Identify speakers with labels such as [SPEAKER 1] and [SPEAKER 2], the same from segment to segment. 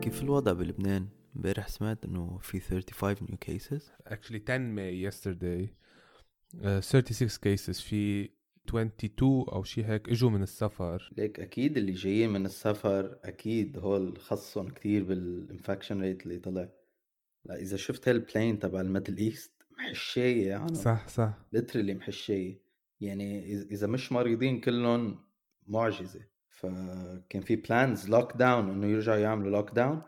[SPEAKER 1] كيف الوضع بلبنان؟ امبارح سمعت إنه في 35 new cases.
[SPEAKER 2] Actually 10 May yesterday. Uh, 36 cases. في 22 أو شيء هيك إجوا من السفر.
[SPEAKER 1] ليك أكيد اللي جايين من السفر أكيد هول خصهم كتير بال infection rate اللي طلع. لا إذا شفت هال plane تبع ال Middle East محشايه يعني.
[SPEAKER 2] صح صح.
[SPEAKER 1] literally محشايه يعني إذا مش مريضين كلهم معجزة. فكان في plans lockdown إنه يرجعوا يعملوا lockdown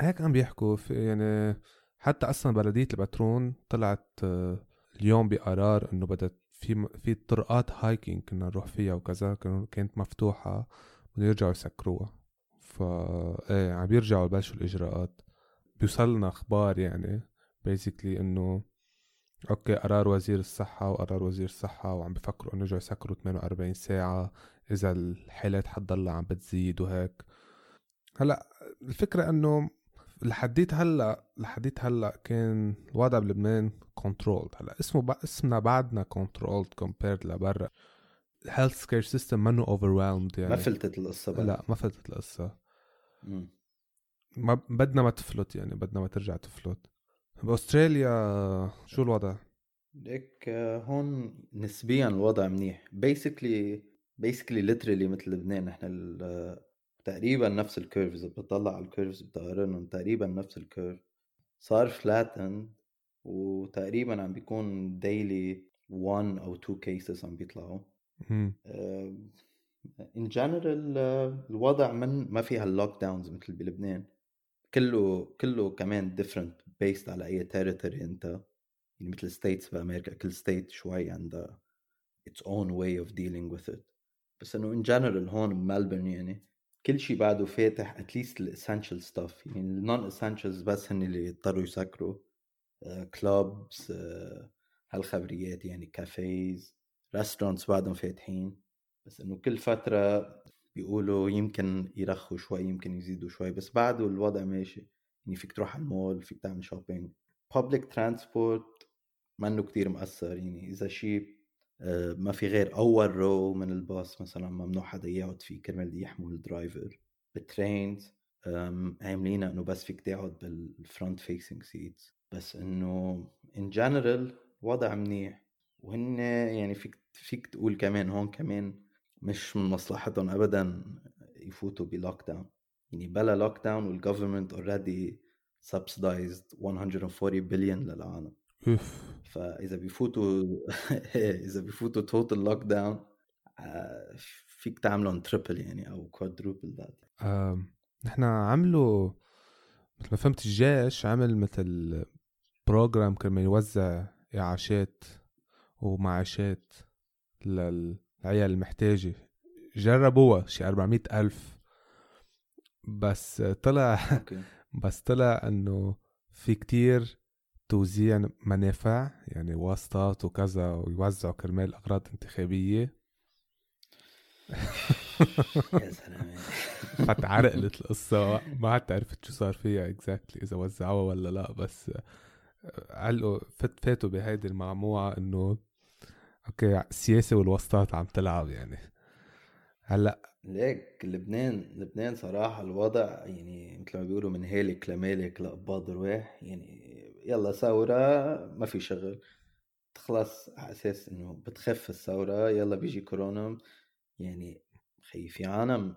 [SPEAKER 2] هيك عم بيحكوا في يعني حتى أصلا بلدية البترون طلعت آه، اليوم بقرار إنه بدها في في طرقات hiking كنا نروح فيها وكذا كانت مفتوحة بدهم يرجعوا يسكروها. فا إيه عم بيرجعوا يبلشوا الإجراءات. بيوصلنا أخبار يعني basically إنه okay قرار وزير الصحة وقرار وزير الصحة وعم بفكروا إنه يرجعوا يسكروا 48 ساعة. إذا الحالات حتضلها عم بتزيد وهيك. هلأ الفكرة إنه لحديت هلأ لحديت هلأ كان الوضع بلبنان controlled هلأ اسمه ب... اسمنا بعدنا controlled compared لبرا. ال healthcare system منه overwhelmed يعني.
[SPEAKER 1] ما فلتت القصة بقى.
[SPEAKER 2] لا ما فلتت القصة. ما بدنا ما تفلت يعني بدنا ما ترجع تفلت. بأستراليا شو الوضع؟
[SPEAKER 1] ليك هون نسبيا الوضع منيح. basically basically literally مثل لبنان نحن تقريبا نفس ال curve إذا بتطلع على ال curves بتقارنهم تقريبا نفس ال curve صار flatten وتقريبا عم بيكون daily 1 أو 2 cases عم بيطلعوا. in general الوضع من ما فيها ال lockdowns مثل بلبنان. كله كله كمان different based على أي territory أنت. يعني مثل states بأمريكا كل state شوي عندها its own way of dealing with it. بس إنه in general هون بملبورن يعني كل شيء بعده فاتح at least ال essential stuff يعني ال non essentials بس هن اللي يضطروا يسكروا. clubs uh, uh, هالخبريات يعني cafes restaurants بعدهم فاتحين. بس إنه كل فترة بيقولوا يمكن يرخوا شوي يمكن يزيدوا شوي. بس بعده الوضع ماشي. يعني فيك تروح على المول فيك تعمل shopping public transport منه كتير مأثر. يعني إذا شيء آه، ما في غير أول row من الباص مثلا ممنوع حدا يقعد فيه كرمال يحموا ال driver بال trains عاملينها إنه بس فيك تقعد بال front facing seats بس إنه in general وضع منيح. وهن يعني فيك فيك تقول كمان هون كمان مش من مصلحتهم ابدا يفوتوا ب lockdown يعني بلا lockdown وال government already subsidized 140 بليون للعالم. فإذا بيفوتوا إذا بيفوتوا total lockdown فيك تعملهم triple يعني أو quadruple that
[SPEAKER 2] نحن عملوا مثل ما فهمت الجيش عمل مثل program كرمال يوزع اعاشات ومعاشات للعيال المحتاجة. جربوها شي 400 ألف. بس طلع بس طلع إنه في كتير توزيع منافع يعني واسطات وكذا ويوزعوا كرمال أغراض انتخابية.
[SPEAKER 1] يا زلمه
[SPEAKER 2] فتعرقلت القصة. ما عاد عرفت شو صار فيها اكزاكتلي إذا وزعوها ولا لا بس علقوا فت فاتوا بهيدي المعمعة إنه okay السياسة والواسطات عم تلعب يعني. هلأ
[SPEAKER 1] ليك لبنان لبنان صراحة الوضع يعني مثل ما بيقولوا من هالك لمالك لقباض رواح يعني يلا ثورة ما في شغل. تخلص على أساس إنه بتخف الثورة يلا بيجي كورونا. يعني خي في عالم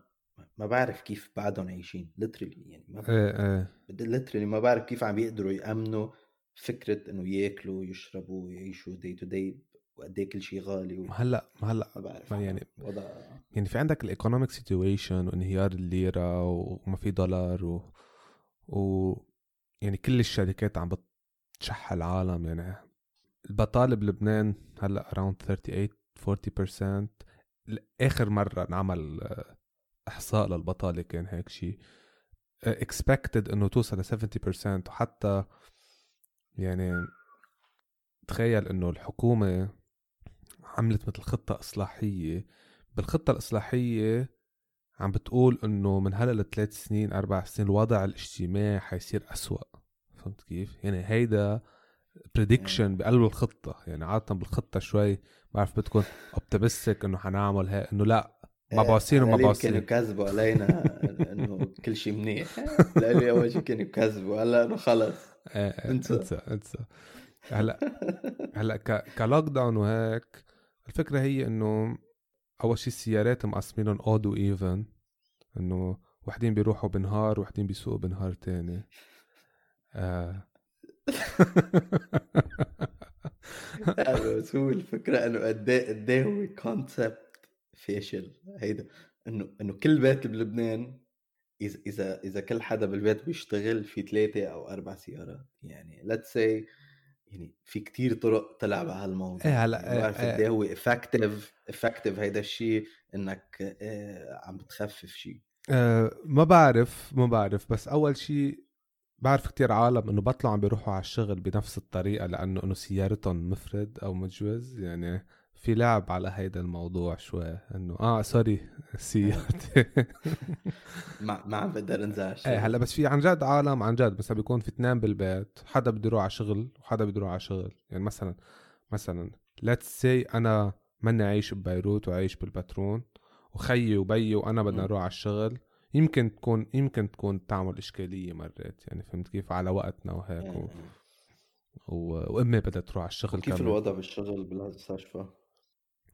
[SPEAKER 1] ما بعرف كيف بعدهم عايشين literally يعني ما
[SPEAKER 2] إيه
[SPEAKER 1] literally ما بعرف كيف عم يقدروا يأمنوا فكرة إنه ياكلوا ويشربوا ويعيشوا day to day وقد إيه كل شيء غالي و...
[SPEAKER 2] هلأ ما هلأ.
[SPEAKER 1] ما بعرف
[SPEAKER 2] ما يعني
[SPEAKER 1] وضع
[SPEAKER 2] يعني في عندك ال economic situation وانهيار الليرة وما في دولار و, و يعني كل الشركات عم بتشح العالم يعني البطالة بلبنان هلأ around 38 40% آخر مرة انعمل آه، إحصاء للبطالة كان هيك شيء expected إنه توصل ل 70% وحتى يعني تخيل إنه الحكومة عملت مثل خطة إصلاحية. بالخطة الإصلاحية عم بتقول إنه من هلأ لثلاث سنين أربع سنين الوضع الاجتماعي حيصير أسوأ. فهمت كيف؟ يعني هيدا prediction بقلب الخطة. يعني عادة بالخطة شوي بعرف بدكم optimistic إنه حنعمل هي إنه لا ما بصير
[SPEAKER 1] كانوا
[SPEAKER 2] وما بصير
[SPEAKER 1] يكذبوا علينا إنه كل شيء منيح. لإلي اول شيء كانوا يكذبوا هلا إنه خلص.
[SPEAKER 2] إيه، إيه،
[SPEAKER 1] انسى.
[SPEAKER 2] انسى انسى. هلا هلا lockdown وهيك الفكرة هي إنه أول شيء السيارات مقسمينهم odd و even إنه وحدين بيروحوا بنهار وحدين بيسوقوا بنهار تاني. آه.
[SPEAKER 1] بس هو الفكرة إنه قد إيه قد إيه هو concept فاشل هيدا انه إنه كل بيت بلبنان اذا اذا إذا كل حدا بالبيت بيشتغل في ثلاثة أو أربع سيارات. يعني let's say يعني في كتير طرق طلع بهالموضوع
[SPEAKER 2] إيه هلأ،
[SPEAKER 1] يعني بعرف
[SPEAKER 2] إيه،
[SPEAKER 1] قد إيه هو effective effective هيدا الشيء إنك آه، عم بتخفف شيء
[SPEAKER 2] آه ما بعرف ما بعرف بس أول شيء بعرف كتير عالم إنه بطلعوا عم بيروحوا على الشغل بنفس الطريقة لأنه إنه سيارتهم مفرد أو مجوز. يعني في لعب على هيدا الموضوع شوي إنه آه sorry سيارتي.
[SPEAKER 1] ما ما عم بقدر انزل
[SPEAKER 2] إيه هلأ بس في عن جد عالم عن جد مثلا بيكون في اثنين بالبيت. حدا بده يروح على شغل وحدا بده يروح على شغل. يعني مثلا مثلا let's say أنا ماني عايش ببيروت وعايش بالبترون وخيي وبيي وأنا بدنا. نروح على الشغل. يمكن تكون يمكن تكون تعمل إشكالية مرات يعني فهمت كيف؟ على وقتنا وهيك و... و... وامي بدها تروح على الشغل
[SPEAKER 1] كيف
[SPEAKER 2] كمان.
[SPEAKER 1] الوضع بالشغل بالمستشفى؟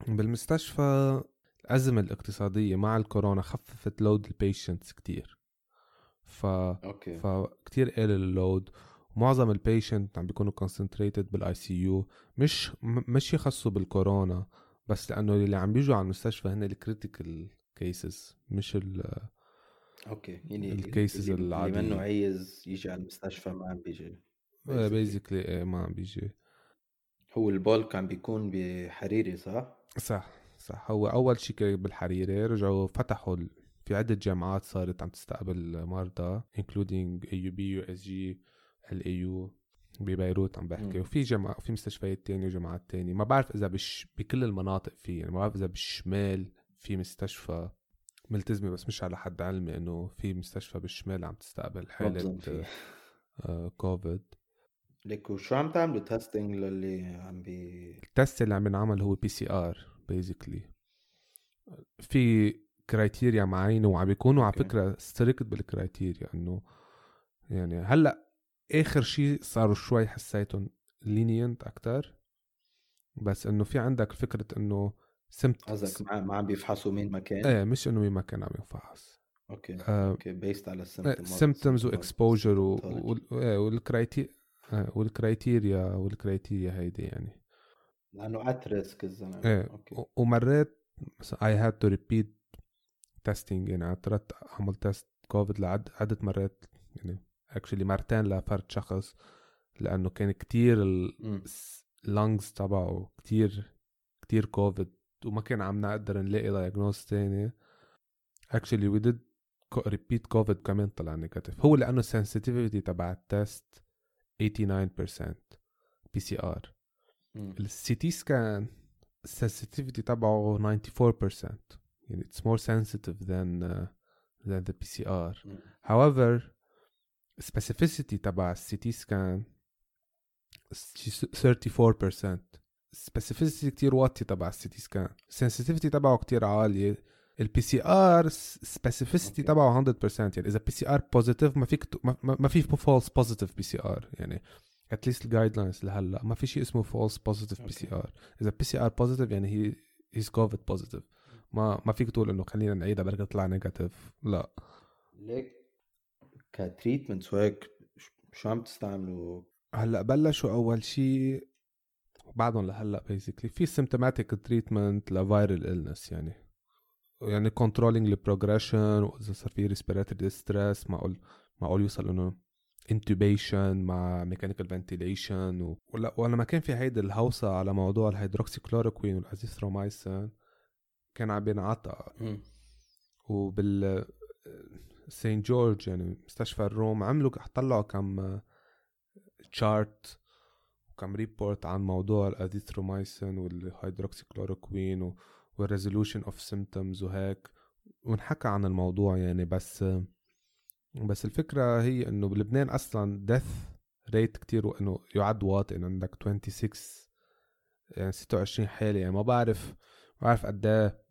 [SPEAKER 2] بالمستشفى الأزمة الاقتصادية مع الكورونا خففت load ال patients كتير. ف
[SPEAKER 1] okay.
[SPEAKER 2] فكتير قلل ال load ومعظم ال patients عم بيكونوا concentrated بال ICU مش مش يخصوا بالكورونا بس لأنه اللي عم بيجوا على المستشفى هن ال critical cases مش ال
[SPEAKER 1] okay يعني
[SPEAKER 2] ال
[SPEAKER 1] cases اللي,
[SPEAKER 2] اللي.
[SPEAKER 1] منه عايز يجي على المستشفى ما عم بيجي
[SPEAKER 2] basically إيه ما عم بيجي
[SPEAKER 1] هو ال bulk عم بيكون بالحريري صح؟
[SPEAKER 2] صح صح هو أول شيء كان بالحريري رجعوا فتحوا ال... في عدة جامعات صارت عم تستقبل مرضى including AUB USG LAU ببيروت عم بحكي
[SPEAKER 1] مم.
[SPEAKER 2] وفي جامعة في مستشفيات تانية وجامعات تانية ما بعرف إذا بش بكل المناطق في يعني ما بعرف إذا بالشمال في مستشفى ملتزمة بس مش على حد علمي إنه في مستشفى بالشمال عم تستقبل
[SPEAKER 1] مبظن فيه.
[SPEAKER 2] آه، كوفيد
[SPEAKER 1] ليك وشو عم تعملوا testing للي عم بيجي
[SPEAKER 2] ال test اللي عم ينعمل هو PCR basically في criteria معينة وعم بيكونوا على.
[SPEAKER 1] فكرة
[SPEAKER 2] strict بال criteria إنه يعني هلأ آخر شيء صاروا شوي حسيتهم lenient أكتر بس إنه في عندك فكرة إنه سمت
[SPEAKER 1] قصدك ما ما عم بيفحصوا مين مكان؟
[SPEAKER 2] إيه مش إنه مين ما كان عم ينفحص.
[SPEAKER 1] okay
[SPEAKER 2] آه،
[SPEAKER 1] okay based على السيمتومز
[SPEAKER 2] سيمتومز واكسبوجر والكرايتيريا والكرايتيريا هيدي يعني.
[SPEAKER 1] لأنه at risk الزلمة.
[SPEAKER 2] إيه
[SPEAKER 1] okay.
[SPEAKER 2] و- ومرات مثلا I had to repeat testing يعني اضطريت اعمل test كوفيد لعد عدة مرات يعني actually مرتين لفرد شخص لأنه كان كتير
[SPEAKER 1] مم.
[SPEAKER 2] ال lungs تبعه كتير كتير كوفيد وما كان عم نقدر نلاقي diagnosis تاني. actually we did repeat كوفيد كمان طلع negative هو لأنه ال sensitivity تبع ال test 89% PCR.
[SPEAKER 1] ال
[SPEAKER 2] CT scan ال sensitivity تبعه 94% يعني it's more sensitive than uh, than the PCR
[SPEAKER 1] مم.
[SPEAKER 2] however specificity تبع ال CT scan 34% specificity كتير واطية تبع ال CT scan. sensitivity تبعه كتير عالية. ال PCR
[SPEAKER 1] okay.
[SPEAKER 2] تبعه 100% يعني إذا PCR positive ما فيك ما, في false positive PCR يعني at least ال guidelines لهلأ ما في شيء اسمه false positive PCR. إذا PCR positive يعني he is COVID positive ما ما فيك تقول إنه خلينا نعيدها بركي تطلع negative لا.
[SPEAKER 1] ليك ك treatments وهيك شو عم تستعملوا؟
[SPEAKER 2] هلأ بلشوا أول شيء بعدهم لهلأ basically في symptomatic treatment ل viral illness يعني يعني controlling ال progression وإذا صار في respiratory distress معقول معقول يوصل إنه intubation مع mechanical ventilation و... ولا ولما كان في هيدي الهوسة على موضوع ال hydroxychloroquine وال azithromycin كان عم بينعطى. وبال سان جورج يعني مستشفى الروم عملوا طلعوا كم chart وكم report عن موضوع ال azithromycin وال hydroxychloroquine وال resolution of symptoms وهيك ونحكى عن الموضوع يعني. بس بس الفكرة هي إنه بلبنان أصلا death rate كتير انه يعد واطي. إنه عندك 26 يعني 26 حالة. يعني ما بعرف ما بعرف قد إيه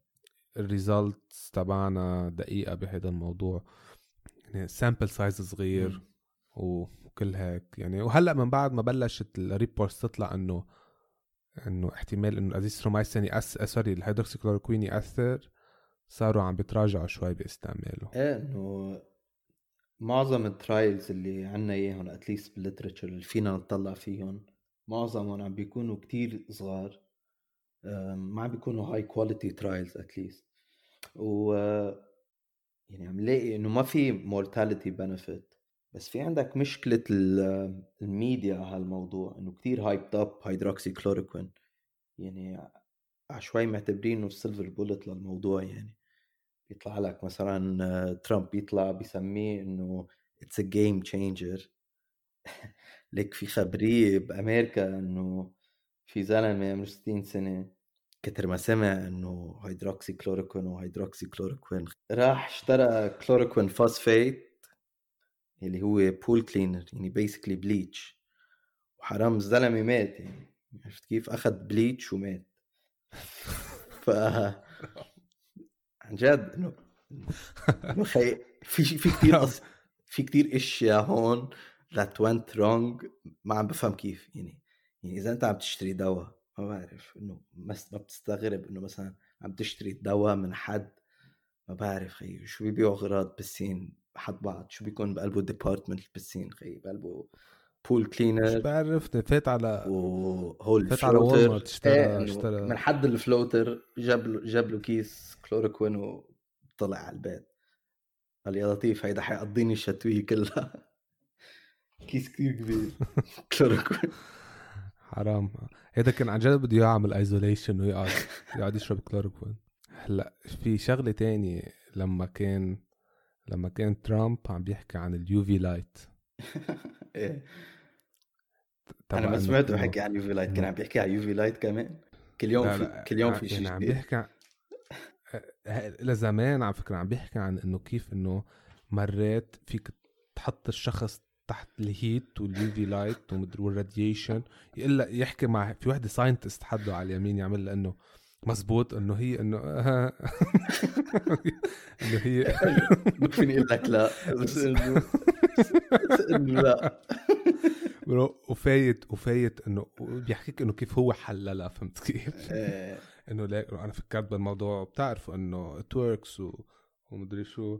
[SPEAKER 2] ال results تبعنا دقيقة بهذا الموضوع. يعني sample size صغير وكل هيك. يعني وهلأ من بعد ما بلشت ال reports تطلع إنه إنه احتمال إنه الازيثرومايسين يأثر آه، sorry ال hydroxychloroquine يأثر صاروا عم بتراجعوا شوي باستعماله.
[SPEAKER 1] إيه إنه معظم ال trials اللي عنا إياهم at least بال literature اللي فينا نطلع فيهم معظمهم عم بيكونوا كتير صغار. ما عم بيكونوا high quality trials at least و يعني عم لاقي إنه ما في mortality benefit بس في عندك مشكلة الميديا هالموضوع إنه كتير hyped up hydroxychloroquine يعني عشوائي معتبرين إنه ال silver bullet للموضوع يعني. بيطلع لك مثلا ترامب بيطلع بيسميه إنه it's a game changer لك في خبرية بأمريكا إنه في زلمة عمره 60 سنة كتر ما سمع إنه hydroxychloroquine و hydroxychloroquine راح اشترى chloroquine phosphate اللي هو pool cleaner يعني basically bleach وحرام الزلمة مات يعني عرفت كيف؟ أخذ بليتش ومات. ف عن جد إنه في في كثير في كثير إشياء هون that went wrong ما عم بفهم كيف يعني يعني إذا أنت عم تشتري دواء ما بعرف إنه ما بتستغرب إنه مثلا عم تشتري دواء من حد ما بعرف خي شو بيبيعوا اغراض بالسين حد بعض؟ شو بيكون بقلبه ديبارتمنت بالسين خي؟ بقلبه بول كلينر
[SPEAKER 2] مش بعرف فات على
[SPEAKER 1] وهول
[SPEAKER 2] فات على اشترى
[SPEAKER 1] إيه اشترى من حد الفلوتر جاب له جاب له كيس كلوروكوين وطلع على البيت. قال يا لطيف هيدا حيقضيني الشتوية كلها. كيس كثير كبير. كلوروكوين
[SPEAKER 2] حرام. هيدا كان عن جد بده يعمل ايزوليشن ويقعد يقعد يشرب كلوروكوين هلأ في شغلة تانية لما كان لما كان ترامب عم بيحكي عن ال UV light
[SPEAKER 1] إيه. أنا ما سمعته بحكي عن UV light كان عم بيحكي عن UV light كمان؟ كل يوم في كل يوم في
[SPEAKER 2] شيء عم بيحكي عن لزمان على فكرة عم بيحكي عن إنه كيف إنه مرات فيك تحط الشخص تحت ال heat وال UV light وال radiation يقول يحكي مع في وحدة scientist حده على اليمين يعمل إنه مزبوط إنه هي إنه إنه هي
[SPEAKER 1] فيني أقول لك لا. بس انه لا.
[SPEAKER 2] وفايت وفايت إنه بيحكيك إنه كيف هو حللها فهمت كيف؟ إيه. إنه لا أنا فكرت بالموضوع بتعرف إنه ات وركس ومدري شو.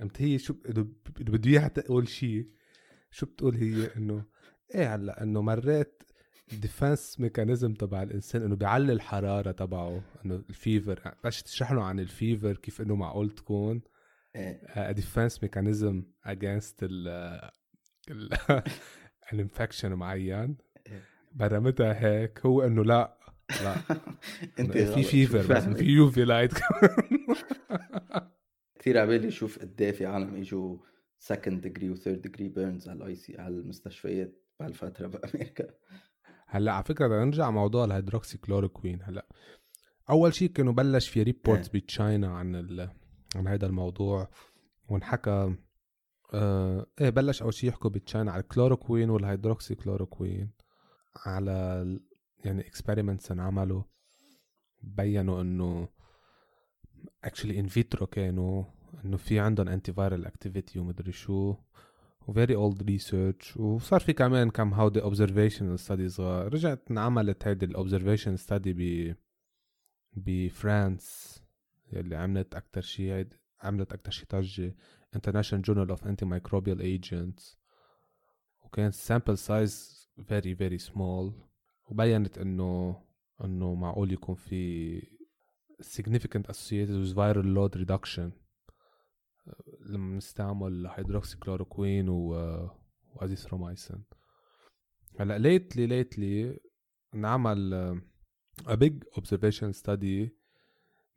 [SPEAKER 2] قمت هي شو بده إياها تقول شيء شو بتقول هي؟ إنه إيه هلأ إنه مرات الديفنس ميكانيزم تبع الإنسان إنه بيعلي الحرارة تبعه إنه الفيفر بس تشرح له عن الفيفر كيف إنه معقول تكون؟ defense mechanism against ال ال infection معين. إيه. برمتها هيك؟ هو إنه لا لا. انت في fever بس في UV light
[SPEAKER 1] كثير عبالي أشوف قد في عالم إجوا second degree و third degree burns على ال IC على المستشفيات بهالفتره بأمريكا.
[SPEAKER 2] هلأ على فكرة بدنا نرجع موضوع الهيدروكسي كلوروكوين هلأ أول شيء كانوا بلش في reports إيه. ب China عن ال... عن هذا الموضوع وانحكى آه... إيه بلش أول شيء يحكوا ب China على ال chloroquine وال hydroxychloroquine على ال... يعني experiments انعملوا بينوا إنه actually in vitro كانوا إنه في عندهم antiviral activity ومدري شو. و very old research وصار في كمان كم هودي observational study صغار رجعت انعملت هيدي ال observation study ب بفرانس يلي عملت أكثر شيء عملت أكثر شيء ضجه International Journal of Antimicrobial Agents. وكان sample size very very small. وبينت انه إنه معقول يكون في significant associated with viral load reduction. لما نستعمل هيدروكسي كلوروكوين و وازيثرومايسين هلا ليتلي ليتلي انعمل a big observation study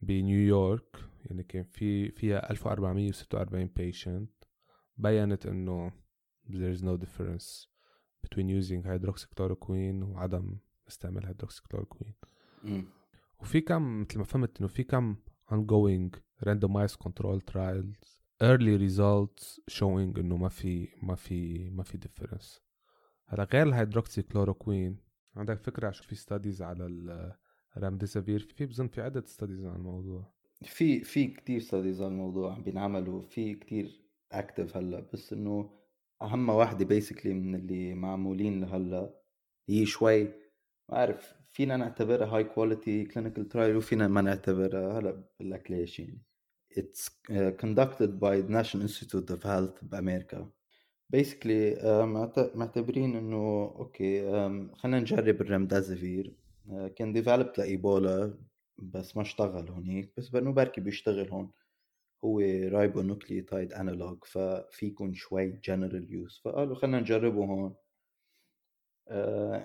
[SPEAKER 2] بنيويورك يعني كان في فيها 1446 patient بينت انه there is no difference between using hydroxychloroquine وعدم استعمال hydroxychloroquine وفي كم مثل ما فهمت انه في كم ongoing randomized control trials early results showing إنه ما في ما في ما في difference. هلا غير الهيدروكسي كلوروكوين عندك فكرة شو في studies على الرامديسافير في بظن في عدة studies عن الموضوع.
[SPEAKER 1] في في كثير studies على الموضوع عم بينعملوا في كثير active هلا بس إنه أهم واحدة basically من اللي معمولين لهلا هي شوي ما بعرف فينا نعتبرها high quality clinical trial وفينا ما نعتبرها هلا بقول لك ليش يعني it's uh, conducted by the National Institute of Health بامريكا basically uh, معتبرين إنه okay um, خلينا نجرب ال remdesivir uh, كان developed لإيبولا بس ما اشتغل هونيك بس بانه بركي بيشتغل هون. هو ribonucleotide analog ففي يكون شوي general use فقالوا خلينا نجربه هون.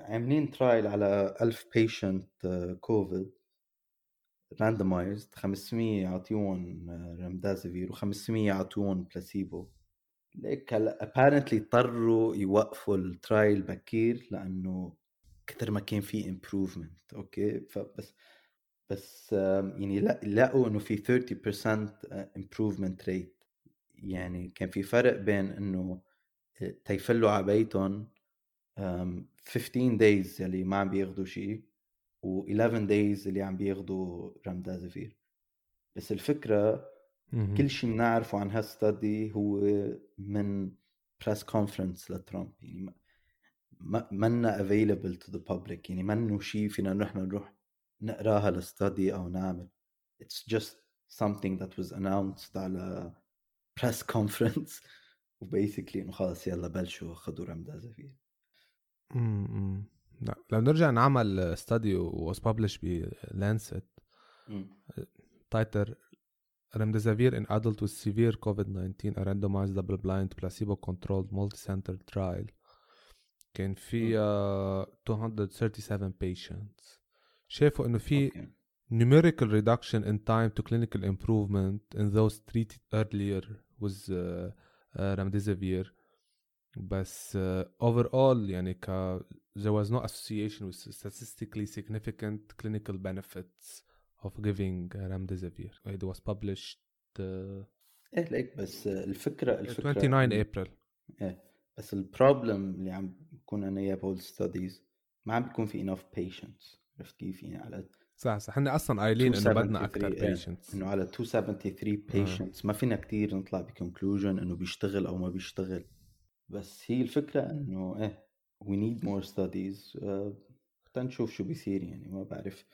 [SPEAKER 1] عاملين trial على 1000 patient COVID randomized 500 يعطيهم رمدازفير و500 يعطيهم بلاسيبو ليك هلا apparently اضطروا يوقفوا ال trial بكير لأنه كثر ما كان في improvement okay؟ فبس بس يعني لقوا إنه في 30% improvement rate يعني كان في فرق بين إنه تيفلّوا على بيتهم 15 days يلي ما عم بياخذوا شيء و11 days اللي عم بياخذوا رمدازفير بس الفكرة كل شيء بنعرفه عن هال study هو من press conference لترامب. يعني ما منا available to the public يعني منه شيء فينا نحن نروح نقراها ل study أو نعمل. It's just something that was announced على press conference. و basically إنه خلص يلا بلشوا خذوا
[SPEAKER 2] امم لا لو نرجع نعمل ستادي was published ب Lancet تايتر Remdesivir in adult with severe COVID-19 a randomized double-blind placebo-controlled multi-center trial كان في uh, 237 patients شافوا انه في okay. numerical reduction in time to clinical improvement in those treated earlier with uh, uh, remdesivir بس uh, overall يعني ك there was no association with statistically significant clinical benefits of giving remdesivir. It was published uh,
[SPEAKER 1] إيه ليك بس الفكرة الفكرة
[SPEAKER 2] 29 ابريل
[SPEAKER 1] إيه بس ال problem اللي عم بكون أنا إياه بهول studies ما عم بيكون في enough patients. عرفت كيف؟ يعني على
[SPEAKER 2] صح صح. إحنا أصلا قايلين إنه بدنا أكثر patients
[SPEAKER 1] إنه على 273 patients ما فينا كثير نطلع ب conclusion إنه بيشتغل أو ما بيشتغل. بس هي الفكرة إنه إيه we need more studies تنشوف شو بيصير يعني ما بعرف.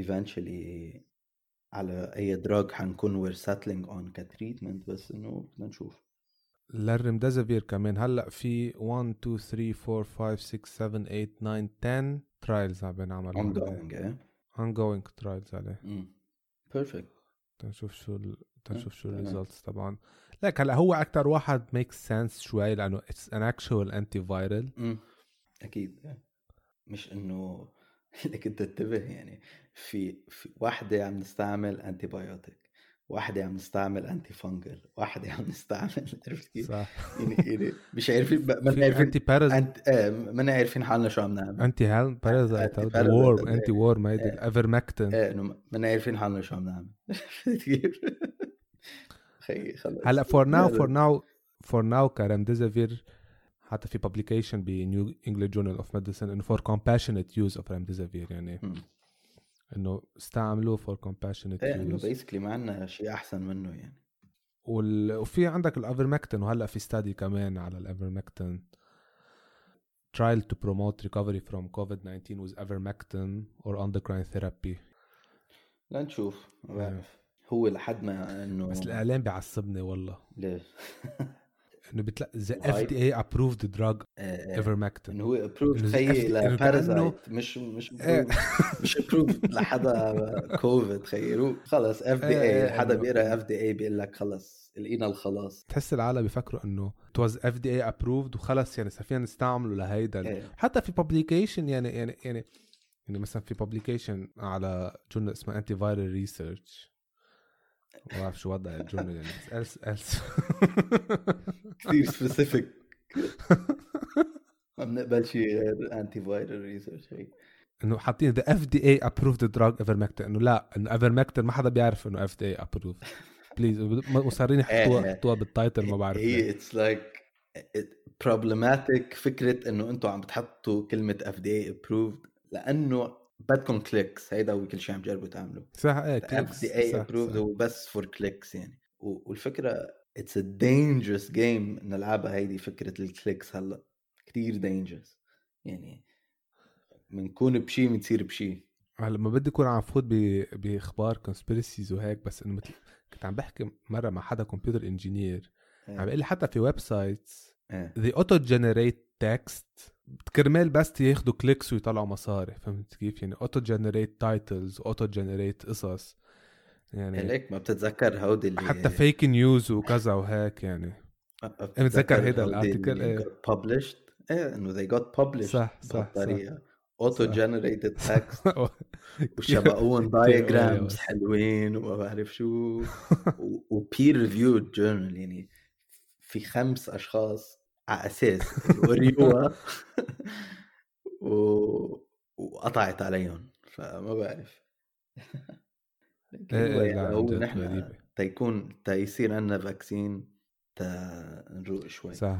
[SPEAKER 1] eventually على أي drug حنكون we're settling on ك treatment بس إنه بدنا نشوف.
[SPEAKER 2] للرمدازفير كمان. هلأ في 1 2 3 4 5 6 7 8 9 10 trials عم بينعملوا
[SPEAKER 1] ongoing إيه
[SPEAKER 2] ongoing trials عليه.
[SPEAKER 1] perfect
[SPEAKER 2] تنشوف شو ال... تنشوف شو ال results طبعا لك هلا هو أكثر واحد make sense شوي لأنه it's an actual antiviral
[SPEAKER 1] أكيد. مش إنه لك أنت انتبه يعني. في, في واحدة عم نستعمل antibiotic واحدة عم نستعمل antifungal واحدة عم نستعمل عرفت كيف؟
[SPEAKER 2] صح.
[SPEAKER 1] يعني يعني مش عارفين ما
[SPEAKER 2] عارفين anti
[SPEAKER 1] paras anti ما عارفين حالنا شو عم نعمل.
[SPEAKER 2] anti هال parasite worm anti worm ما هيدي الافرمكتن
[SPEAKER 1] إيه إنه ما عارفين حالنا شو عم نعمل. خلص
[SPEAKER 2] هلأ for now for now for now ك remdesivir حتى في publication ب New England Journal of Medicine إنه for compassionate use of remdesivir يعني إنه استعملوه for compassionate
[SPEAKER 1] إيه إنه basically ما عندنا شيء أحسن منه يعني.
[SPEAKER 2] وال... وفي عندك الافرمكتن وهلأ في study كمان على الافرمكتن trial to promote recovery from COVID-19 with ivermectin or endocrine therapy.
[SPEAKER 1] لنشوف ما بعرف. هو لحد ما إنه
[SPEAKER 2] بس الاعلام بيعصبني والله.
[SPEAKER 1] ليش؟
[SPEAKER 2] إنه بتلاقي the FDA approved drug ivermectin
[SPEAKER 1] إنه هو approved خيي ل parasite مش مش مش approved لحدا كوفيد خيي خلص FDA حدا بيقرأ FDA بيقول لك خلص لقينا الخلاص.
[SPEAKER 2] تحس العالم بيفكروا إنه it was FDA approved وخلص يعني صار فينا نستعمله لهيدا حتى في publication يعني يعني يعني يعني مثلا في publication على journal اسمه Antiviral Research ما بعرف شو وضع ال journal يعني بس it's
[SPEAKER 1] كثير specific ما بنقبل شيء غير antiviral research هي
[SPEAKER 2] إنه حاطين the FDA approved drug ivermectin إنه لا إنه ايفرمكتن ما حدا بيعرف إنه FDA approved please مصرين يحطوها يحطوها بال title ما بعرف
[SPEAKER 1] هي it's like problematic فكرة إنه أنتم عم بتحطوا كلمة FDA approved لأنه بدكم clicks هيدا هو كل شيء عم تجربوا تعملوا
[SPEAKER 2] صح
[SPEAKER 1] إيه FDA approved هو بس for clicks يعني. والفكرة it's a dangerous game نلعبها هيدي فكرة ال clicks هلأ كثير dangerous يعني بنكون بشي بنصير بشي.
[SPEAKER 2] هلأ ما بدي أكون عم فوت بإخبار conspiracies وهيك بس إنه مثل كنت عم بحكي مرة مع حدا computer engineer عم بيقول لي حتى في websites they auto generate text كرمال بس ياخذوا clicks ويطلعوا مصاري فهمت كيف؟ يعني auto generate titles auto generate قصص.
[SPEAKER 1] يعني هيك ما بتتذكر هودي اللي
[SPEAKER 2] حتى fake news وكذا وهيك يعني. بتذكر هيدا ال
[SPEAKER 1] article إيه. published إيه إنه they got published
[SPEAKER 2] صح صح
[SPEAKER 1] بطريقه auto generated text وشبقون diagrams حلوين وما بعرف شو. و peer reviewed journal يعني في خمس أشخاص على أساس review وها و... وقطعت عليهم فما بعرف.
[SPEAKER 2] إيه، إيه، لا
[SPEAKER 1] هو نحن تيكون تيصير عندنا vaccine تنروق شوي.
[SPEAKER 2] صح.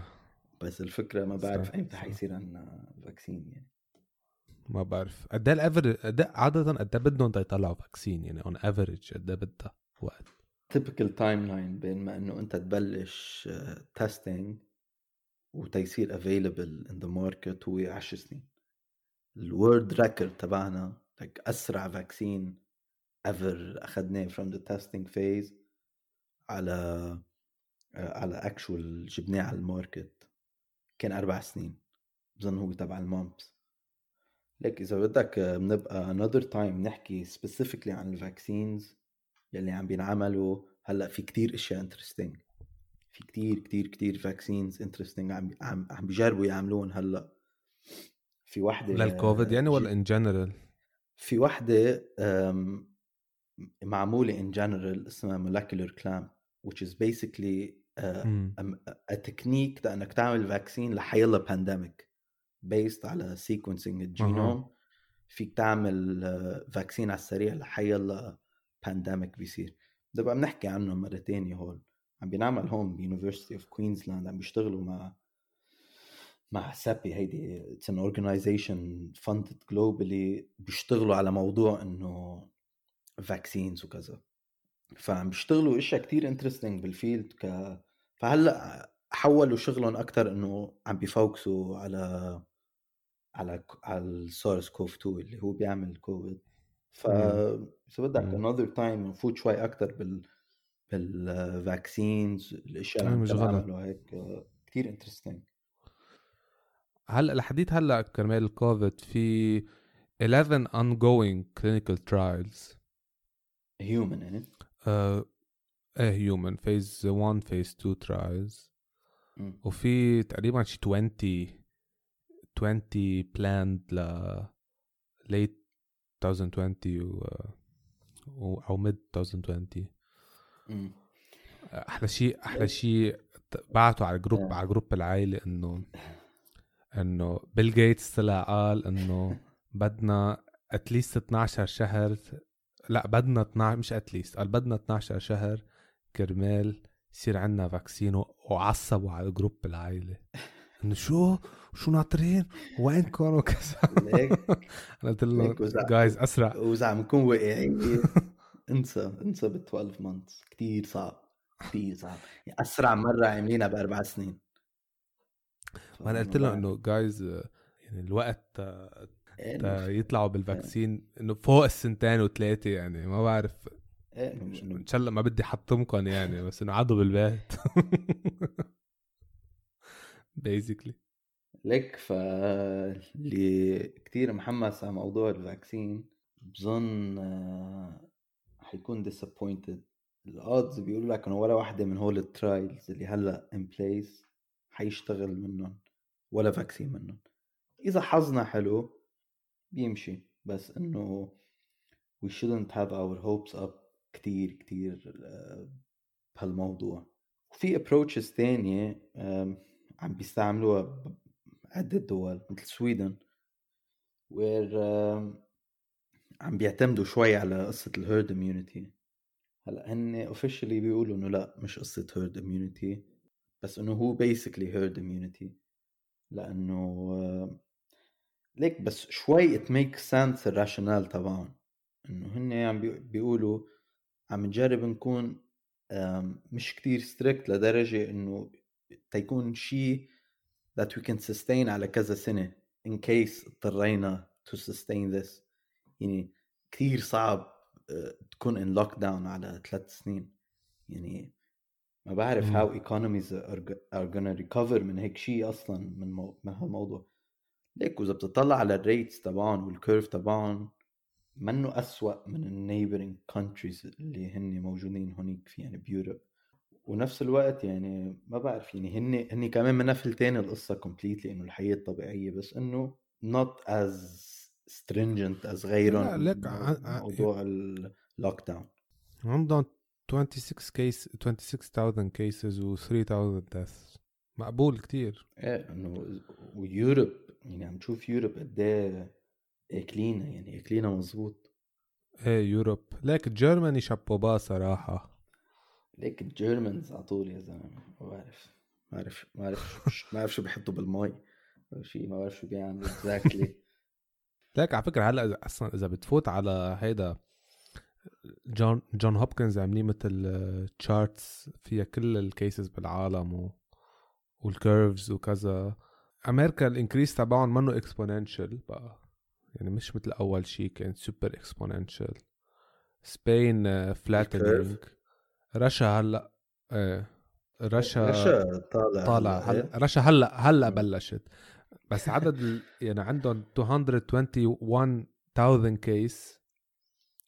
[SPEAKER 1] بس الفكرة ما بعرف ايمتى حيصير عندنا vaccine يعني.
[SPEAKER 2] ما بعرف. قد إيه ال average قد إيه عاده قد إيه بدهم يطلعوا vaccine يعني on average قد إيه بدها وقت؟
[SPEAKER 1] typical timeline بين ما إنه أنت تبلش testing وتيصير available in the market هو 10 سنين. ال world record تبعنا like أسرع vaccine ever أخذناه from the testing phase على آه، على actual جبناه على ال market. كان أربع سنين. بظن هو تبع ال mumps. لك إذا بدك آه، بنبقى another time نحكي specifically عن ال vaccines يلي عم بينعملوا. هلأ في كتير إشياء interesting في كتير كتير كتير vaccines interesting عم عم عم بيجربوا يعملون هلأ. في وحدة
[SPEAKER 2] للكوفيد يعني ولا in general
[SPEAKER 1] في وحدة معمولة in general اسمها molecular clamp which is basically a technique لأنك تعمل vaccine لحيلا pandemic based على sequencing الجينوم. فيك تعمل vaccine على السريع لحيلا pandemic بيصير. بقى بنحكي عنه مرة تانية هون عم بينعمل هون ب University of Queensland عم بيشتغلوا مع مع CEPI هيدي. it's an organization funded globally بيشتغلوا على موضوع إنه vaccines وكذا. فعم بيشتغلوا إشياء كتير interesting بال field ك فهلأ حولوا شغلهم أكثر إنه عم بي focus وا على على على ال SARS-CoV 2 اللي هو بيعمل كوفيد ف اذا بدك another time نفوت شوي أكثر بال بال vaccines الاشياء اللي عم بيعملوا هيك كثير interesting
[SPEAKER 2] هلأ الحديث هلأ كرمال الكوفيد في 11 ongoing clinical trials.
[SPEAKER 1] human يعني
[SPEAKER 2] آه إيه human phase 1 phase 2 trials وفي تقريبا شي 20 20 planned ل late 2020 و, و أو mid 2020 أحلى شيء أحلى شيء بعتوا على group على group العائلة إنه إنه بيل جيتس طلع قال إنه بدنا at least 12 شهر لا بدنا 12 مش at least قال بدنا 12 شهر كرمال يصير عندنا vaccine وعصبوا على group العائلة. إنه شو؟ شو ناطرين؟ وينكم وكذا أنا قلت له جايز أسرع.
[SPEAKER 1] واذا عم نكون واقعيين انسى انسى ب 12 months كثير صعب كثير صعب. يعني أسرع مرة عاملينها بأربع سنين.
[SPEAKER 2] وأنا قلت له إنه جايز يعني الوقت إيه، يطلعوا بال vaccine إنه فوق السنتين وثلاثه يعني ما بعرف.
[SPEAKER 1] إيه،
[SPEAKER 2] إن شاء الله ما بدي حطمكم يعني بس إنه قعدوا بالبيت. basically
[SPEAKER 1] لك فاللي كثير محمس على موضوع ال vaccine بظن آه، حيكون disappointed. ال odds بيقولوا لك إنه ولا واحدة من هول ال trials اللي هلأ in place حيشتغل منهم ولا vaccine منهم. إذا حظنا حلو بيمشي. بس إنه we shouldn't have our hopes up كتير كتير آه، بهالموضوع. وفي approaches تانية عم بيستعملوها بعدة دول مثل Sweden where عم بيعتمدوا شوي على قصة ال herd immunity هلأ هن officially بيقولوا إنه لأ مش قصة herd immunity بس إنه هو basically herd immunity لأنه ليك بس شوي it make sense ال rationale تبعهم. إنه هن عم بيقولوا عم نجرب نكون مش كتير strict لدرجة إنه تيكون شيء that we can sustain على كذا سنة in case اضطرينا to sustain this. يعني كثير صعب آه، تكون in lockdown على ثلاث سنين. يعني ما بعرف economies are, are gonna recover من هيك شيء أصلا من مو... من هالموضوع. ليك وإذا بتطلع على ال rates تبعهم وال curve تبعهم منه أسوأ من ال neighboring countries اللي هن موجودين هونيك في يعني ب Europe ونفس الوقت يعني ما بعرف يعني هن هن كمان من نفل القصة completely إنه الحياة الطبيعية بس إنه not as stringent as غيرهم
[SPEAKER 2] لك
[SPEAKER 1] موضوع ال lockdown
[SPEAKER 2] عندهم 26 case 26000 cases و 3000 death مقبول كتير.
[SPEAKER 1] إيه إنه و Europe يعني عم تشوف Europe قد إيه اكلينا يعني اكلينا مزبوط
[SPEAKER 2] إيه Europe. ليك Germany chapeau bas صراحة.
[SPEAKER 1] ليك ال Germans على طول يا زلمة. ما بعرف. ما بعرف ما بعرف ما بعرف شو بحطوا بالمي. شيء ما بعرف شو بيعملوا exactly
[SPEAKER 2] ليك على فكرة هلأ أصلا إذا بتفوت على هيدا جون جون هوبكنز عاملين مثل charts فيها كل ال cases بالعالم و... وال curves وكذا. أمريكا ال increase تبعهم منه exponential بقى. يعني مش مثل أول شيء كان super exponential it's been flattening Russia هلأ إيه
[SPEAKER 1] Russia Russia طالع
[SPEAKER 2] طالع. هلأ رشا هلأ هلأ بلشت. بس عدد ال... يعني عندهم 221000 كيس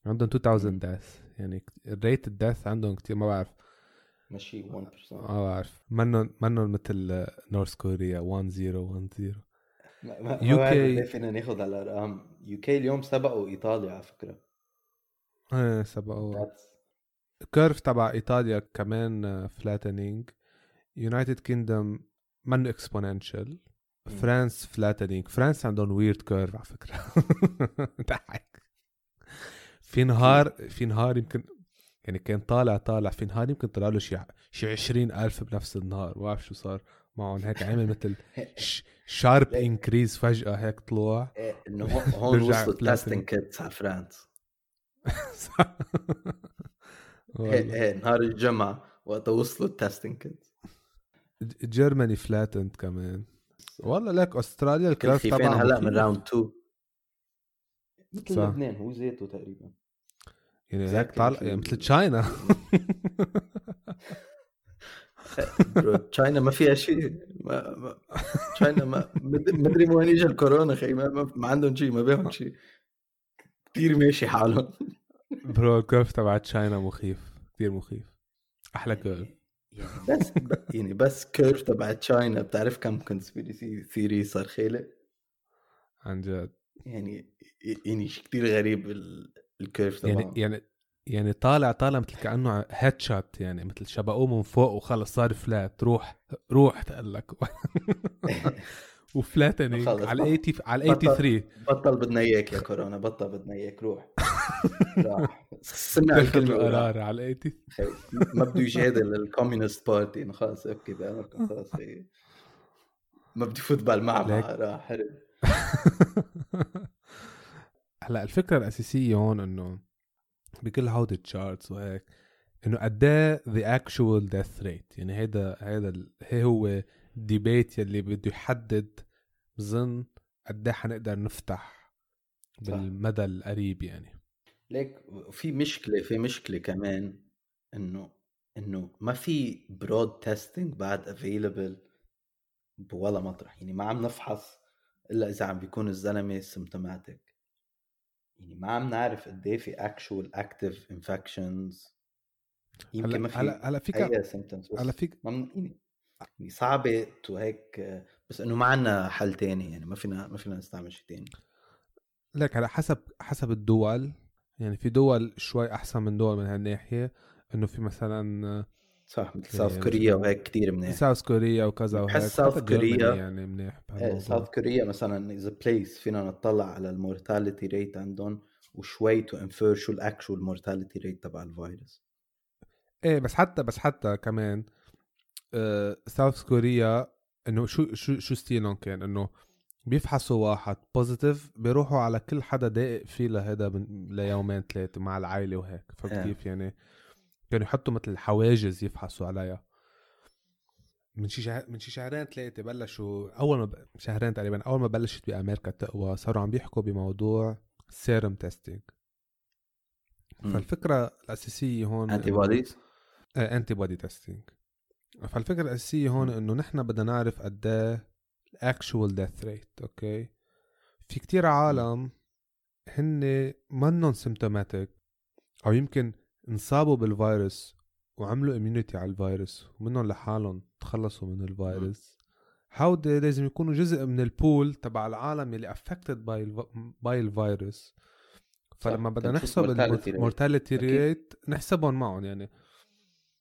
[SPEAKER 2] عندهم 2000 ديث يعني ال rate ال death عندهم كتير ما بعرف.
[SPEAKER 1] ماشي 1%
[SPEAKER 2] ما بعرف. منهم منهم مثل North Korea 1 0 1 0
[SPEAKER 1] UK فينا ناخذ على الارقام UK اليوم سبقوا إيطاليا على فكرة.
[SPEAKER 2] إيه سبقوا. ال curve تبع إيطاليا كمان flattening United Kingdom منه exponential فرانس flattening فرانس عندهم weird curve على فكرة. ضحك. في نهار في نهار يمكن يعني كان طالع طالع. في نهار يمكن طلع له شي شي 20000 بنفس النهار. ما بعرف شو صار معهم. هيك عامل مثل sharp increase فجأة. هيك طلوع.
[SPEAKER 1] إيه، إنه هون وصلوا التستنج كيتس على فرانس. إيه إيه نهار الجمعة وقت وصلوا ال testing kits
[SPEAKER 2] جيرماني flattened كمان. والله لك أستراليا
[SPEAKER 1] ال curve تبعها هلا من round 2 مثل لبنان هو زيته تقريبا.
[SPEAKER 2] يعني هيك طالع يعني مثل China.
[SPEAKER 1] China ما فيها شيء. ما China ما مدري وين اجى الكورونا خي ما, ما, عندهم شيء ما بيهم شيء. كثير ماشي حالهم.
[SPEAKER 2] bro ال curve تبع China مخيف كثير مخيف. أحلى curve
[SPEAKER 1] يعني بس يعني بس curve تبع China بتعرف كم conspiracy theory صار خالق
[SPEAKER 2] عن جد.
[SPEAKER 1] يعني يعني شيء كثير غريب ال curve
[SPEAKER 2] تبعه يعني يعني يعني طالع طالع مثل كأنه headshot يعني مثل شبقوه من فوق وخلص صار flat روح روح تقول لك. و flattening على 80 على 83
[SPEAKER 1] بطل بدنا إياك يا كورونا بطل بدنا إياك روح.
[SPEAKER 2] سمع الكلمة قرار على 80
[SPEAKER 1] ما بده يجادل ال communist party. إنه خلص okay بامريكا خلص ما بدي football معها راح هرب
[SPEAKER 2] هلأ الفكرة الأساسية هون إنه بكل هودي ال charts وهيك إنه قد إيه the actual death rate يعني هيدا هيدا هي هو debate يلي بده يحدد بظن قد إيه حنقدر نفتح بالمدى القريب يعني.
[SPEAKER 1] ليك في مشكلة في مشكلة كمان إنه إنه ما في broad testing بعد available بولا مطرح يعني ما عم نفحص إلا إذا عم بيكون الزلمة symptomatic يعني ما عم نعرف قد إيه في actual active infections يمكن ما في
[SPEAKER 2] هلأ هلأ فيك
[SPEAKER 1] هلأ فيك يعني صعبة وهيك بس إنه ما عندنا حل تاني يعني ما فينا ما فينا نستعمل شيء تاني.
[SPEAKER 2] لك على حسب حسب الدول يعني في دول شوي أحسن من دول من هالناحية إنه في مثلا
[SPEAKER 1] صح مثل South Korea وهيك كثير منيح.
[SPEAKER 2] South Korea وكذا وهيك
[SPEAKER 1] بحس South Korea
[SPEAKER 2] يعني منيح
[SPEAKER 1] South Korea مثلا at least فينا نطلع على ال mortality rate عندهم وشوي to infer شو ال actual mortality rate تبع الفيروس.
[SPEAKER 2] إيه بس حتى بس حتى كمان South Korea إنه شو شو شو style هم كان؟ إنه بيفحصوا واحد positive بيروحوا على كل حدا داقق فيه لهذا ليومين ثلاثة مع العائلة وهيك. فهمت
[SPEAKER 1] إيه.
[SPEAKER 2] كيف يعني؟ كانوا يحطوا مثل حواجز يفحصوا عليها من شي شهر من شي شهرين ثلاثة بلشوا أول ما ب... شهرين تقريبا أول ما بلشت بأمريكا تقوى صاروا عم بيحكوا بموضوع serum
[SPEAKER 1] testing.
[SPEAKER 2] فالفكرة الأساسية هون antibodies antibody testing فالفكرة الأساسية هون إنه نحن بدنا نعرف قد إيه ال actual death rate okay في كتير عالم هن منن symptomatic أو يمكن انصابوا بالفيروس وعملوا immunity على الفيروس ومنهم لحالهم تخلصوا من الفيروس. هودي لازم يكونوا جزء من ال pool تبع العالم اللي affected by by الفيروس. فلما بدنا نحسب
[SPEAKER 1] rate.
[SPEAKER 2] ال
[SPEAKER 1] mortality.
[SPEAKER 2] rate نحسبهم معهم يعني.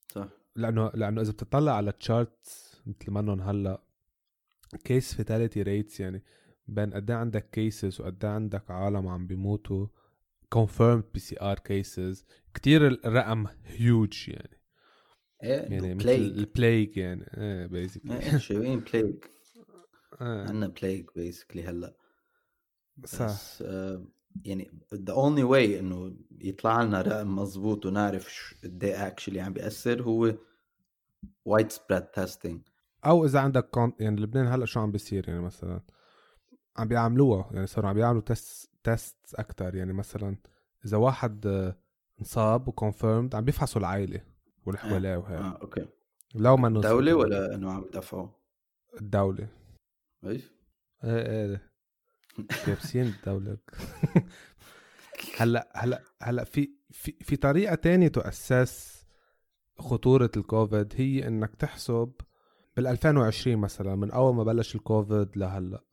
[SPEAKER 1] صح.
[SPEAKER 2] لأنه لأنه إذا بتطلع على chart مثل ما إنهم هلأ case fatality rates يعني بين قد إيه عندك cases وقد إيه عندك عالم عم بيموتوا confirmed PCR cases كثير الرقم هيوج يعني.
[SPEAKER 1] إيه
[SPEAKER 2] يعني مثل
[SPEAKER 1] plague
[SPEAKER 2] ال plague يعني. إيه basically
[SPEAKER 1] شايفين
[SPEAKER 2] plague.
[SPEAKER 1] عندنا plague basically هلأ.
[SPEAKER 2] صح.
[SPEAKER 1] بس آه يعني the only way إنه يطلع لنا رقم مزبوط ونعرف شو- قد إيه actually عم بيأثر هو وايد سبريد تيستينج
[SPEAKER 2] أو إذا عندك كون... يعني لبنان هلأ شو عم بيصير؟ يعني مثلا عم بيعملوها يعني صاروا عم بيعملوا test test أكثر يعني مثلا إذا واحد آه، انصاب و confirmed عم بيفحصوا العائلة واللي حواليه وهيك.
[SPEAKER 1] آه okay.
[SPEAKER 2] لو ما
[SPEAKER 1] دولة ولا إنه عم يدفعوا؟
[SPEAKER 2] الدولة.
[SPEAKER 1] كيف؟
[SPEAKER 2] إيه إيه كابسين الدولة. هلأ هلأ هلأ في في في طريقة تانية ت assess خطورة الكوفيد هي إنك تحسب بال 2020 مثلا من أول ما بلش الكوفيد لهلأ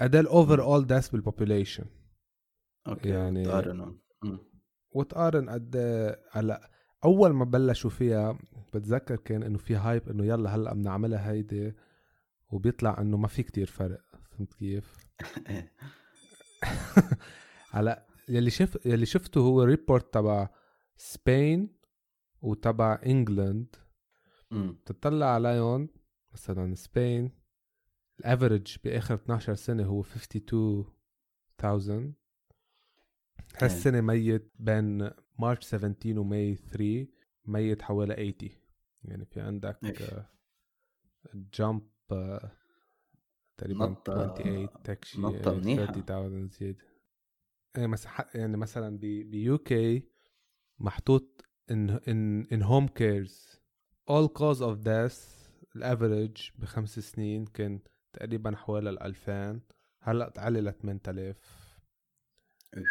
[SPEAKER 2] قد ال overall deaths بال
[SPEAKER 1] population
[SPEAKER 2] okay
[SPEAKER 1] يعني- مم.
[SPEAKER 2] وتقارن قد إيه- هلأ أول ما بلشوا فيها بتذكر كان إنه في hype إنه يلا هلأ بنعملها هيدي وبيطلع إنه ما في كتير فرق فهمت كيف؟ هلأ يلي شف يلي شفته هو report تبع Spain وتبع
[SPEAKER 1] England.
[SPEAKER 2] تطلع عليهم مثلا Spain ال average بآخر 12 سنة هو 52000 هالسنة ميت بين March 17 و May 3 ميت حوالي 80 يعني في عندك. jump تقريبا
[SPEAKER 1] نطة-
[SPEAKER 2] 28 تكشي
[SPEAKER 1] نطة منيحة.
[SPEAKER 2] 30000 زيادة. إيه مس يعني مثلا ب UK محطوط in in in home cares all cause of death ال average بخمس سنين كان تقريبا حوالي ال 2000 هلأ تعلي ل 8000
[SPEAKER 1] of.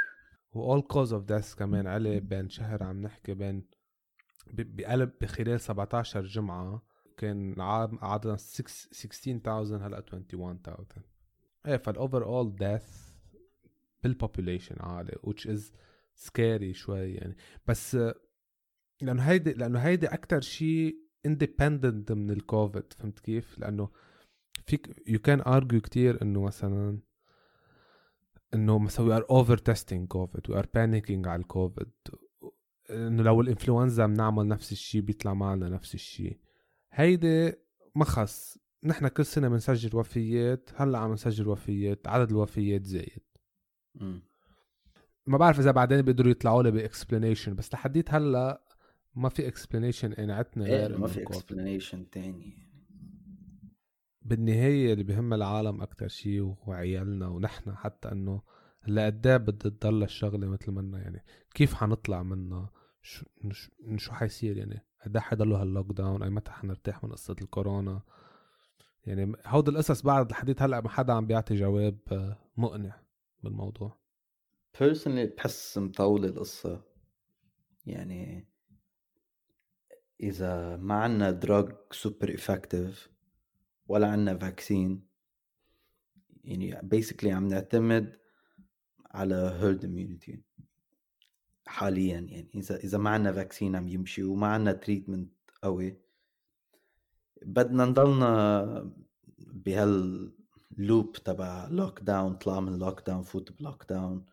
[SPEAKER 2] و all cause of death كمان علي بين شهر عم نحكي بين بقلب بخلال 17 جمعة كان عام عدد 16000 هلأ 21000 إيه فال overall death بال population عالي which is scary شوي يعني. بس لأنه هيدي لأنه هيدي أكثر شيء independent من الكوفيد فهمت كيف؟ لأنه فيك you can argue كتير إنه مثلا إنه مثلا we are over testing Covid we are panicking على الكوفيد إنه لو الإنفلونزا بنعمل نفس الشيء بيطلع معنا نفس الشيء هيدي ما خص نحن كل سنة بنسجل وفيات هلأ عم نسجل وفيات عدد الوفيات زايد. ما بعرف إذا بعدين بيقدروا يطلعوا لي ب explanation بس لحديت هلأ ما في explanation انعتنا
[SPEAKER 1] إيه
[SPEAKER 2] غير
[SPEAKER 1] ما
[SPEAKER 2] إنه
[SPEAKER 1] في. explanation تاني
[SPEAKER 2] بالنهاية اللي بهم العالم أكتر شيء وهو عيالنا ونحن حتى إنه هلا قد إيه بدها تضل الشغلة مثل ما يعني كيف حنطلع منها؟ شو شو, حيصير يعني؟ قد إيه حيضلوا هال lockdown أي متى حنرتاح من قصة الكورونا؟ يعني هود القصص بعد لحديت هلأ ما حدا عم بيعطي جواب آه، مقنع بالموضوع.
[SPEAKER 1] personally بحس مطولة القصة. يعني إذا ما عنا drug super effective ولا عنا vaccine يعني basically عم نعتمد على herd immunity حاليا. يعني إذا إذا ما عنا vaccine عم يمشي وما عنا treatment قوي بدنا نضلنا بهال loop تبع lockdown طلع من لوك داون فوت ب lockdown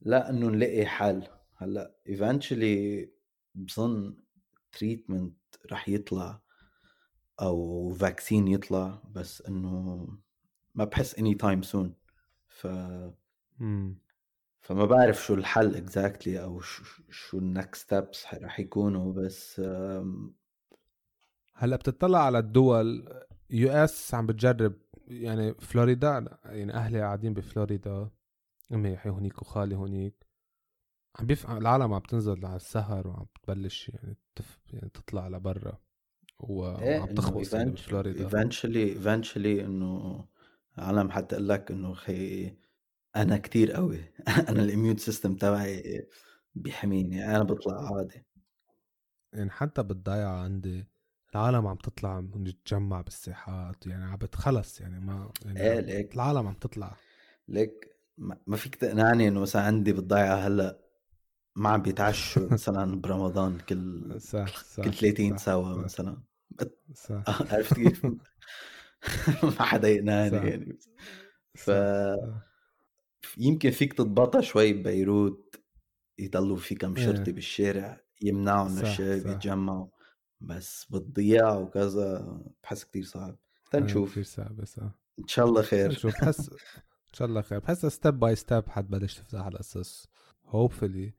[SPEAKER 1] لا إنه نلاقي حل. هلأ eventually بظن treatment رح يطلع أو vaccine يطلع بس إنه ما بحس any time soon ف
[SPEAKER 2] امم
[SPEAKER 1] فما بعرف شو الحل exactly exactly أو شو, شو ال next steps رح يكونوا بس
[SPEAKER 2] هلأ بتطلع على الدول US عم بتجرب يعني فلوريدا يعني أهلي قاعدين بفلوريدا أمي هونيك وخالي هونيك. عم بيف... العالم عم تنزل على السهر وعم تبلش يعني تف... يعني تطلع لبرا
[SPEAKER 1] إيه،
[SPEAKER 2] وعم تخبص يعني بفلوريدا.
[SPEAKER 1] eventually eventually إنه العالم حتقول لك إنه خي أنا كتير قوي. أنا ال immune system تبعي بيحميني. أنا بطلع عادي.
[SPEAKER 2] يعني حتى بالضيعة عندي العالم عم تطلع نتجمع بالساحات. يعني عم بتخلص يعني ما يعني
[SPEAKER 1] إيه ليك.
[SPEAKER 2] العالم عم تطلع.
[SPEAKER 1] ليك ما فيك تقنعني إنه مثلا عندي بالضيعة هلأ ما عم بيتعشوا مثلا برمضان كل
[SPEAKER 2] صح صح
[SPEAKER 1] كل 30 سوا مثلا. صح. عرفت كيف؟ ما حدا يقنعني يعني. ف يمكن فيك تضبطها شوي ببيروت يضلوا في كم إيه. شرطي بالشارع يمنعوا من الشباب يتجمعوا بس بالضياع وكذا بحس كتير صعب. تنشوف
[SPEAKER 2] كثير صعب صح
[SPEAKER 1] إن شاء الله خير.
[SPEAKER 2] شوف بحس إن شاء الله خير. بحس step by step حتبلش تفتح القصص hopefully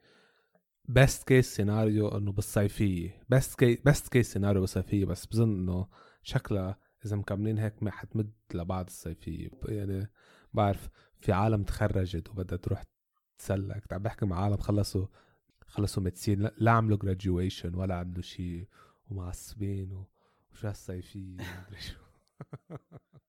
[SPEAKER 2] best case scenario إنه بالصيفية. best case best case scenario بالصيفية بس بظن إنه شكلها إذا مكملين هيك ما حتمد لبعد الصيفية. يعني بعرف في عالم تخرجت وبدها تروح تسلك. عم بحكي مع عالم خلصوا خلصوا ميدسين لا عملوا جراجويشن ولا عملوا شيء ومعصبين وشو هالصيفية؟